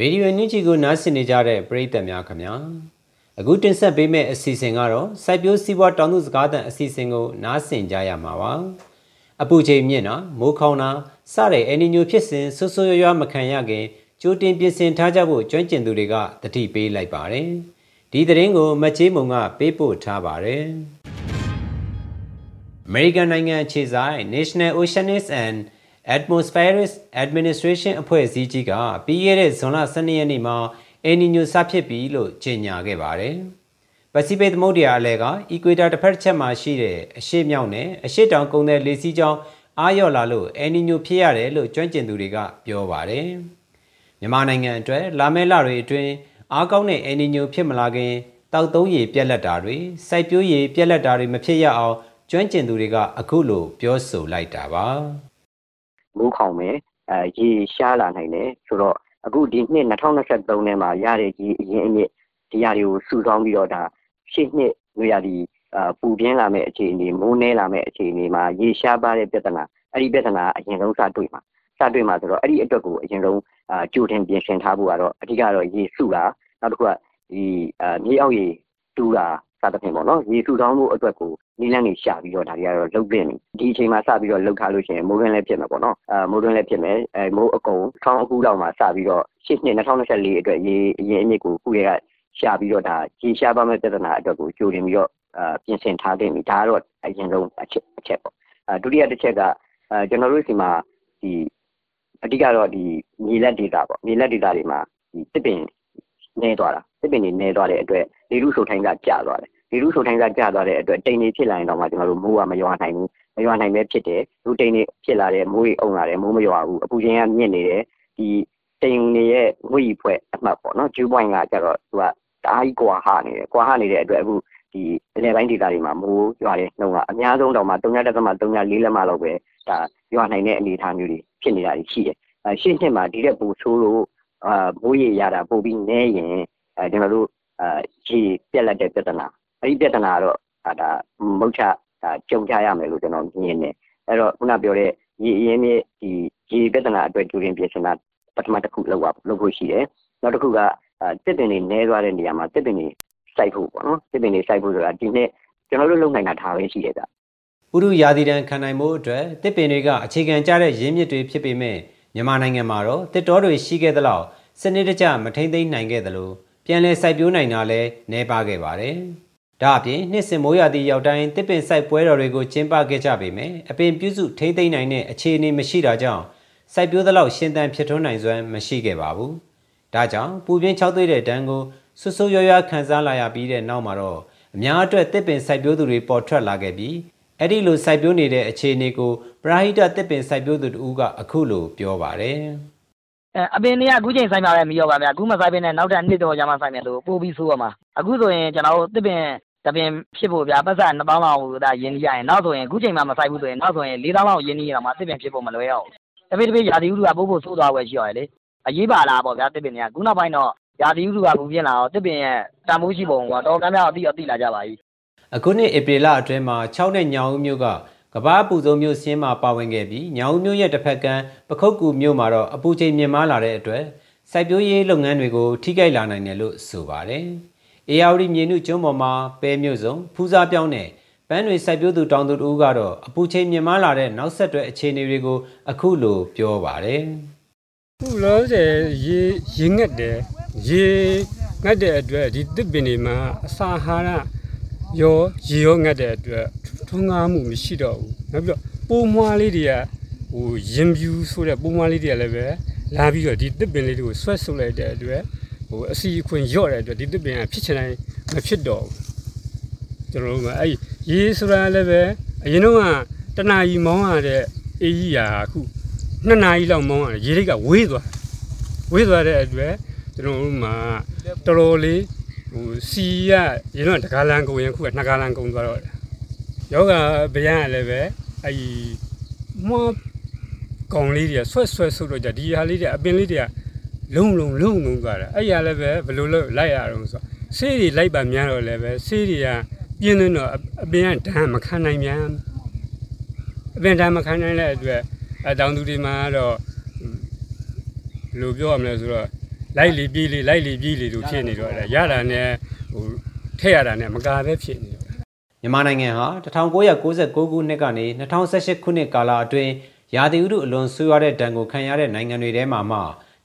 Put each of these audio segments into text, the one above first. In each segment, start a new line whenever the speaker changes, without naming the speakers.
ရေဒီယိုညချီကိုနားဆင်နေကြတဲ့ပရိသတ်များခင်ဗျာအခုတင်ဆက်ပေးမယ့်အစီအစဉ်ကတော့စိုက်ပျိုးစီးပွားတောင်သူစကားသံအစီအစဉ်ကိုနားဆင်ကြရမှာပါအပူချိန်မြင့်တာမိုးခေါင်တာစတဲ့အနီညိုဖြစ်စဉ်ဆွဆွရွရွမခံရခင်ကြိုတင်ပြင်ဆင်ထားကြဖို့ကျွမ်းကျင်သူတွေကတတိပေးလိုက်ပါတယ်ဒီသတင်းကိုမချေးမုံကပေးပို့ထားပါတယ်အမေရိကန်နိုင်ငံခြေဆိုင် National Oceanics and Atmospheric Administration အဖွဲ့အစည်းကြီးကပြီးခဲ့တဲ့ဇွန်လ12ရက်နေ့မှာအယ်နီညိုစဖြစ်ပြီလို့ကြေညာခဲ့ပါတယ်။ပစိဖိတ်သမုဒ္ဒရာအလယ်ကအီကွေတာတစ်ဖက်တစ်ချက်မှာရှိတဲ့အရှေ့မြောက်နဲ့အရှေ့တောင်ကုန်းတဲ့လေစီးကြောင်းအားလျော့လာလို့အယ်နီညိုဖြစ်ရတယ်လို့ကျွမ်းကျင်သူတွေကပြောပါတယ်။မြန်မာနိုင်ငံအတွက်လာမယ့်လတွေအတွင်းအားကောင်းတဲ့အယ်နီညိုဖြစ်မလာခင်တောက်သုံးရည်ပြက်လက်တာတွေစိုက်ပျိုးရည်ပြက်လက်တာတွေမဖြစ်ရအောင်ကျွမ်းကျင်သူတွေကအခုလိုပြောဆိုလိုက်တာပါ။
မိုးခေါင်မယ်အဲရေရှားလာနိုင်တယ်ဆိုတော့အခုဒီနှစ်2023ထဲမှာရတဲ့ဒီအရင်အမြစ်ဒီရာတွေကိုစုဆောင်းပြီးတော့ဒါရှေ့နှစ်နွေရာသီအာပူပြင်းလာမဲ့အခြေအနေမိုးနှဲလာမဲ့အခြေအနေမှာရေရှားပါတဲ့ပြဿနာအဲ့ဒီပြဿနာအရင်ဆုံးစတွေ့မှာစတွေ့မှာဆိုတော့အဲ့ဒီအတွက်ကိုအရင်ဆုံးအာကြိုတင်ပြင်ဆင်ထားဖို့ကတော့အဓိကတော့ရေစုတာနောက်တစ်ခုကဒီအာမြေအောက်ရေတူးတာစသဖြင့်ပေါ့နော်ရေစုဆောင်းဖို့အတွက်ကို နီးလန်းနေရှာပြီးတော့ဒါတွေကတော့လုတ်ပြင်ဒီအချိန်မှာစပြီးတော့လုတ်ထားလို့ရှိရင်မိုးရင်းလည်းဖြစ်မှာပေါ့နော်အဲမိုးရင်းလည်းဖြစ်မယ်အဲမိုးအကုန်ဆောင်းအခုလောက်မှာစပြီးတော့ရှစ်နှစ်2024အတွက်ရေအရင်အမြစ်ကိုခုရဲကရှာပြီးတော့ဒါရေရှားပါမဲ့ပြဿနာအတွက်ကိုကြိုတင်ပြီးတော့အာပြင်ဆင်ထားတင်ပြီဒါကတော့အရင်ဆုံးအချက်အချက်ပေါ့အဲဒုတိယတစ်ချက်ကအဲကျွန်တော်တို့စီမှာဒီအဓိကတော့ဒီမြေလက်ဒေတာပေါ့မြေလက်ဒေတာတွေမှာဒီတစ်ပင်နေသွားတာတစ်ပင်တွေနေသွားတဲ့အတွက်လေလူဆိုထိုင်းကကျသွားတယ် လေလူဆိုထိုင်းကကျသွားတဲ့အတွက်တိမ်တွေဖြစ်လာရင်တော့မှကျွန်တော်တို့မိုးကမရွာနိုင်ဘူးမရွာနိုင်ပဲဖြစ်တယ်လူတိမ်တွေဖြစ်လာတဲ့မိုးတွေအုံလာတယ်မိုးမရွာဘူးအပူချိန်ကမြင့်နေတယ်ဒီတိမ်တွေရဲ့ငွေ့ဖွဲ့အမှတ်ပေါ့နော်ဂျူးပွိုင်းကကျတော့သူကတအားကြီးကွာဟနေတယ်ကွာဟနေတဲ့အတွက်အခုဒီအလဲပိုင်းဒေသတွေမှာမိုးရွာတဲ့နှုန်းကအများဆုံးတော့မှ3.3.4လက်မလောက်ပဲဒါရွာနိုင်တဲ့အနေအထားမျိုးတွေဖြစ်နေတာရှိတယ်အဲရှင်းရှင်းမှာဒီတဲ့ပူဆိုးလို့အာမိုးရေရတာပို့ပြီးနဲရင်အဲကျွန်တော်တို့အာရေပြက်လက်တဲ့ပြဿနာ အဲ့ဒီပြဿနာကတော့ဒါမုတ်ချဒါကြုံကြရမယ်လို့ကျွန်တော်မြင်တယ်အဲ့တော့ခုနပြောတဲ့ရေအင်းမြစ်ဒီရေပြဿနာအတွက်ကြိုတင်ပြင်ဆင်တာပထမတစ်ခုလောက်ပါလုပ်ဖို့ရှိတယ်နောက်တစ်ခုကတစ်ပင်တွေနဲသွားတဲ့နေရာမှာတစ်ပင်တွေစိုက်ဖို့ပေါ့နော်တစ်ပင်တွေစိုက်ဖို့ဆိုတာဒီနှစ်ကျွန်တော်တို့လုပ်နိုင်တာဒါပဲရှိတယ်က
ဥရုယာတိတန်ခံနိုင်မှုအတွက်တစ်ပင်တွေကအခြေခံကျတဲ့ရင်းမြစ်တွေဖြစ်ပေမဲ့မြန်မာနိုင်ငံမှာတော့တစ်တော်တွေရှိခဲ့သလောက်စနစ်တကျမထိမ့်သိမ်းနိုင်ခဲ့သလိုပြန်လည်စိုက်ပျိုးနိုင်တာလည်းနှဲပါခဲ့ပါတယ်။ ဒါအပြင်နှစ်စဉ်မိုးရာသီရောက်တိုင်းတစ်ပင်စိုက်ပွဲတော်တွေကိုကျင်းပခဲ့ကြပေမယ့်အပင်ပြုစုထိမ့်သိမ်းနိုင်တဲ့အခြေအနေမရှိတာကြောင့်စိုက်ပျိုးသလောက်ရှင်သန်ဖြစ်ထွန်းနိုင်စွမ်းမရှိခဲ့ပါဘူး။ဒါကြောင့်ပူပြင်း၆သွေးတဲ့ဒဏ်ကိုဆွဆွရွရွခံစားလာရပြီးတဲ့နောက်မှာတော့အများအတွက်တစ်ပင်စိုက်ပျိုးသူတွေပေါ်ထွက်လာခဲ့ပြီးအဲ့ဒီလိုစိုက်ပျိုးနေတဲ့အခြေအနေကိုပရာဟိတတစ်ပင်စိုက်ပျိုးသူတူကအခုလိုပြောပါတယ်။
အဲအပင်တွေကအခုချိန်ဆိုင်မှာပဲမီးရောပါဗျာအခုမဆိုင်ပင်နဲ့နောက်ထပ်နှစ်တော့ကြာမှဆိုင်မယ်လို့ပို့ပြီးဆိုးရမှာအခုဆိုရင်ကျွန်တော်တို့တစ်ပင် တပင်ဖြစ်ဖို့ဗျာပတ်စံ2000လောက်ဒါရင်းနှီးရရင်နောက်ဆိုရင်အခုချိန်မှမဆိုင်ဘူးဆိုရင်နောက်ဆိုရင်4000လောက်ရင်းနှီးရတော့မှတစ်ပင်ဖြစ်ဖို့မလွယ်အောင်တပိတပိရာသီဥတုကပို့ဖို့ဆိုးသွားွယ်ရှိရတယ်လေအရေးပါလားပေါ့ဗျာတစ်ပင်တွေကခုနောက်ပိုင်းတော့ရာသီဥတုကပူပြင်းလာတော့တစ်ပင်ရဲ့တန်ဖိုးရှိပုံကတော့များများအတိအတိလာကြပါပြီ
အခုနှစ်ဧပြီလအတွင်းမှာ6နဲ့ညောင်ဦးမြို့ကကဘာပူဆုံးမြို့စင်းမှာပါဝင်ခဲ့ပြီးညောင်မြို့ရဲ့တစ်ဖက်ကမ်းပခုတ်ကူမြို့မှာတော့အပူချိန်မြင့်မားလာတဲ့အတွက်စိုက်ပျိုးရေးလုပ်ငန်းတွေကိုထိခိုက်လာနိုင်တယ်လို့ဆိုပါတယ်။ အေယာဝတီမြေနုကျွန်းပေါ်မှာပဲမြို့စုံဖူးစားပြောင်းတဲ့ပန်းတွေစိုက်ပျိုးသူတောင်သူတို့ကတော့အပူချိန်မြင့်မားလာတဲ့နောက်ဆက်တွဲအခြေအနေတွေကိုအခုလိုပြောပါတယ်။
ခုလောဆယ်ရေရေငက်တယ်ရေငတ်တဲ့အတွက်ဒီတစ်ပင်တွေမှာအစာဟာရရောရေရောငတ်တဲ့အတွက်ထွန်းကားမှုမရှိတော့ဘူးနောက်ပြီးတော့ပိုးမွားလေးတွေကဟိုရင်ပြူဆိုတဲ့ပိုးမွားလေးတွေကလည်းပဲလာပြီးတော့ဒီတစ်ပင်လေးတွေကိုဆွဲဆုပ်လိုက်တဲ့အတွက် ဟိုအစီအခွင့်ရော့တဲ့အတွက်ဒီတစ်ပင်ကဖြစ်ချင်တိုင်းမဖြစ်တော့ဘူးကျွန်တော်တို့ကအဲ့ရေဆိုတာလည်းပဲအရင်တော့ကတနာကြီးမောင်းရတဲ့အေးကြီးရာအခုနှစ်နာရီလောက်မောင်းရတယ်ရေလေးကဝေးသွားဝေးသွားတဲ့အတွက်ကျွန်တော်တို့မှာတော်တော်လေးဟိုစီရရေတော့တကားလန်ကုန်ရင်ခုကနှစ်ကားလန်ကုန်သွားတော့ယောဂဗျာလည်းပဲအဲ့ဒီမွားကောင်လေးတွေဆွဲဆွဲဆုပ်တော့ကြဒီဟာလေးတွေအပင်လေးတွေက လုံလုံလုံလုံသွားတာအဲ့ရလည်းပဲဘယ်လိုလုပ်လိုက်ရအောင်ဆိုဆေးတွေလိုက်ပါများတော့လည်းပဲဆေးတွေကပြင်းနေတော့အပင်ကဓာတ်မခံနိုင်မြန်အပင်ဓာတ်မခံနိုင်တဲ့အတွက်အတောင်သူတွေမှာတော့ဘယ်လိုပြောရမလဲဆိုတော့လိုက်လီပြီးလီလိုက်လီပြီးလီလို့ဖြစ်နေတော့ရတာနဲ့ဟိုထည့်ရတာနဲ့မကာပဲဖြစ်နေတယ်
မြန်မာနိုင်ငံဟာ1996ခုနှစ်ကနေ2018ခုနှစ်ကာလအတွင်းရာသီဥတုအလွန်ဆိုးရွားတဲ့ဒဏ်ကိုခံရတဲ့နိုင်ငံတွေထဲမှာမှ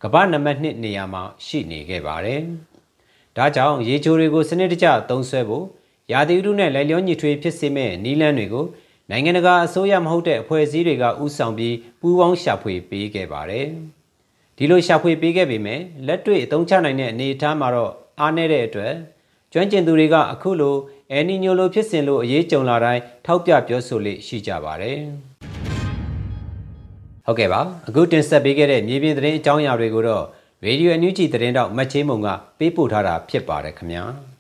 ကမ္ဘာနံပါတ်1နေရာမှာရှိနေခဲ့ပါတယ်။ဒါကြောင့်ရေချိုတွေကိုစနစ်တကျသုံးစွဲဖို့ရာသီဥတုနဲ့လိုက်လျောညီထွေဖြစ်စေမဲ့နီးလန်းတွေကိုနိုင်ငံတကာအစိုးရမဟုတ်တဲ့အဖွဲ့အစည်းတွေကဥဆောင်ပြီးပူးပေါင်းရှာဖွေပေးခဲ့ပါတယ်။ဒီလိုရှာဖွေပေးခဲ့ပေမဲ့လက်တွေ့အသုံးချနိုင်တဲ့အနေအထားမှာတော့အားနည်းတဲ့အတွက်ကျွမ်းကျင်သူတွေကအခုလိုအယ်နီညိုလိုဖြစ်စဉ်လို့အရေးကြုံလာတိုင်းထောက်ပြပြောဆိုလေရှိကြပါတယ်။ ဟုတ်ကဲ့ပါအခုတင်ဆက်ပေးခဲ့တဲ့မြေပြင်သတင်းအကြောင်းအရာတွေကိုတော့ Radio NUG သတင်းတောက်မတ်ချင်းမုံကပေးပို့ထားတာဖြစ်ပါတယ်ခင်ဗျာ။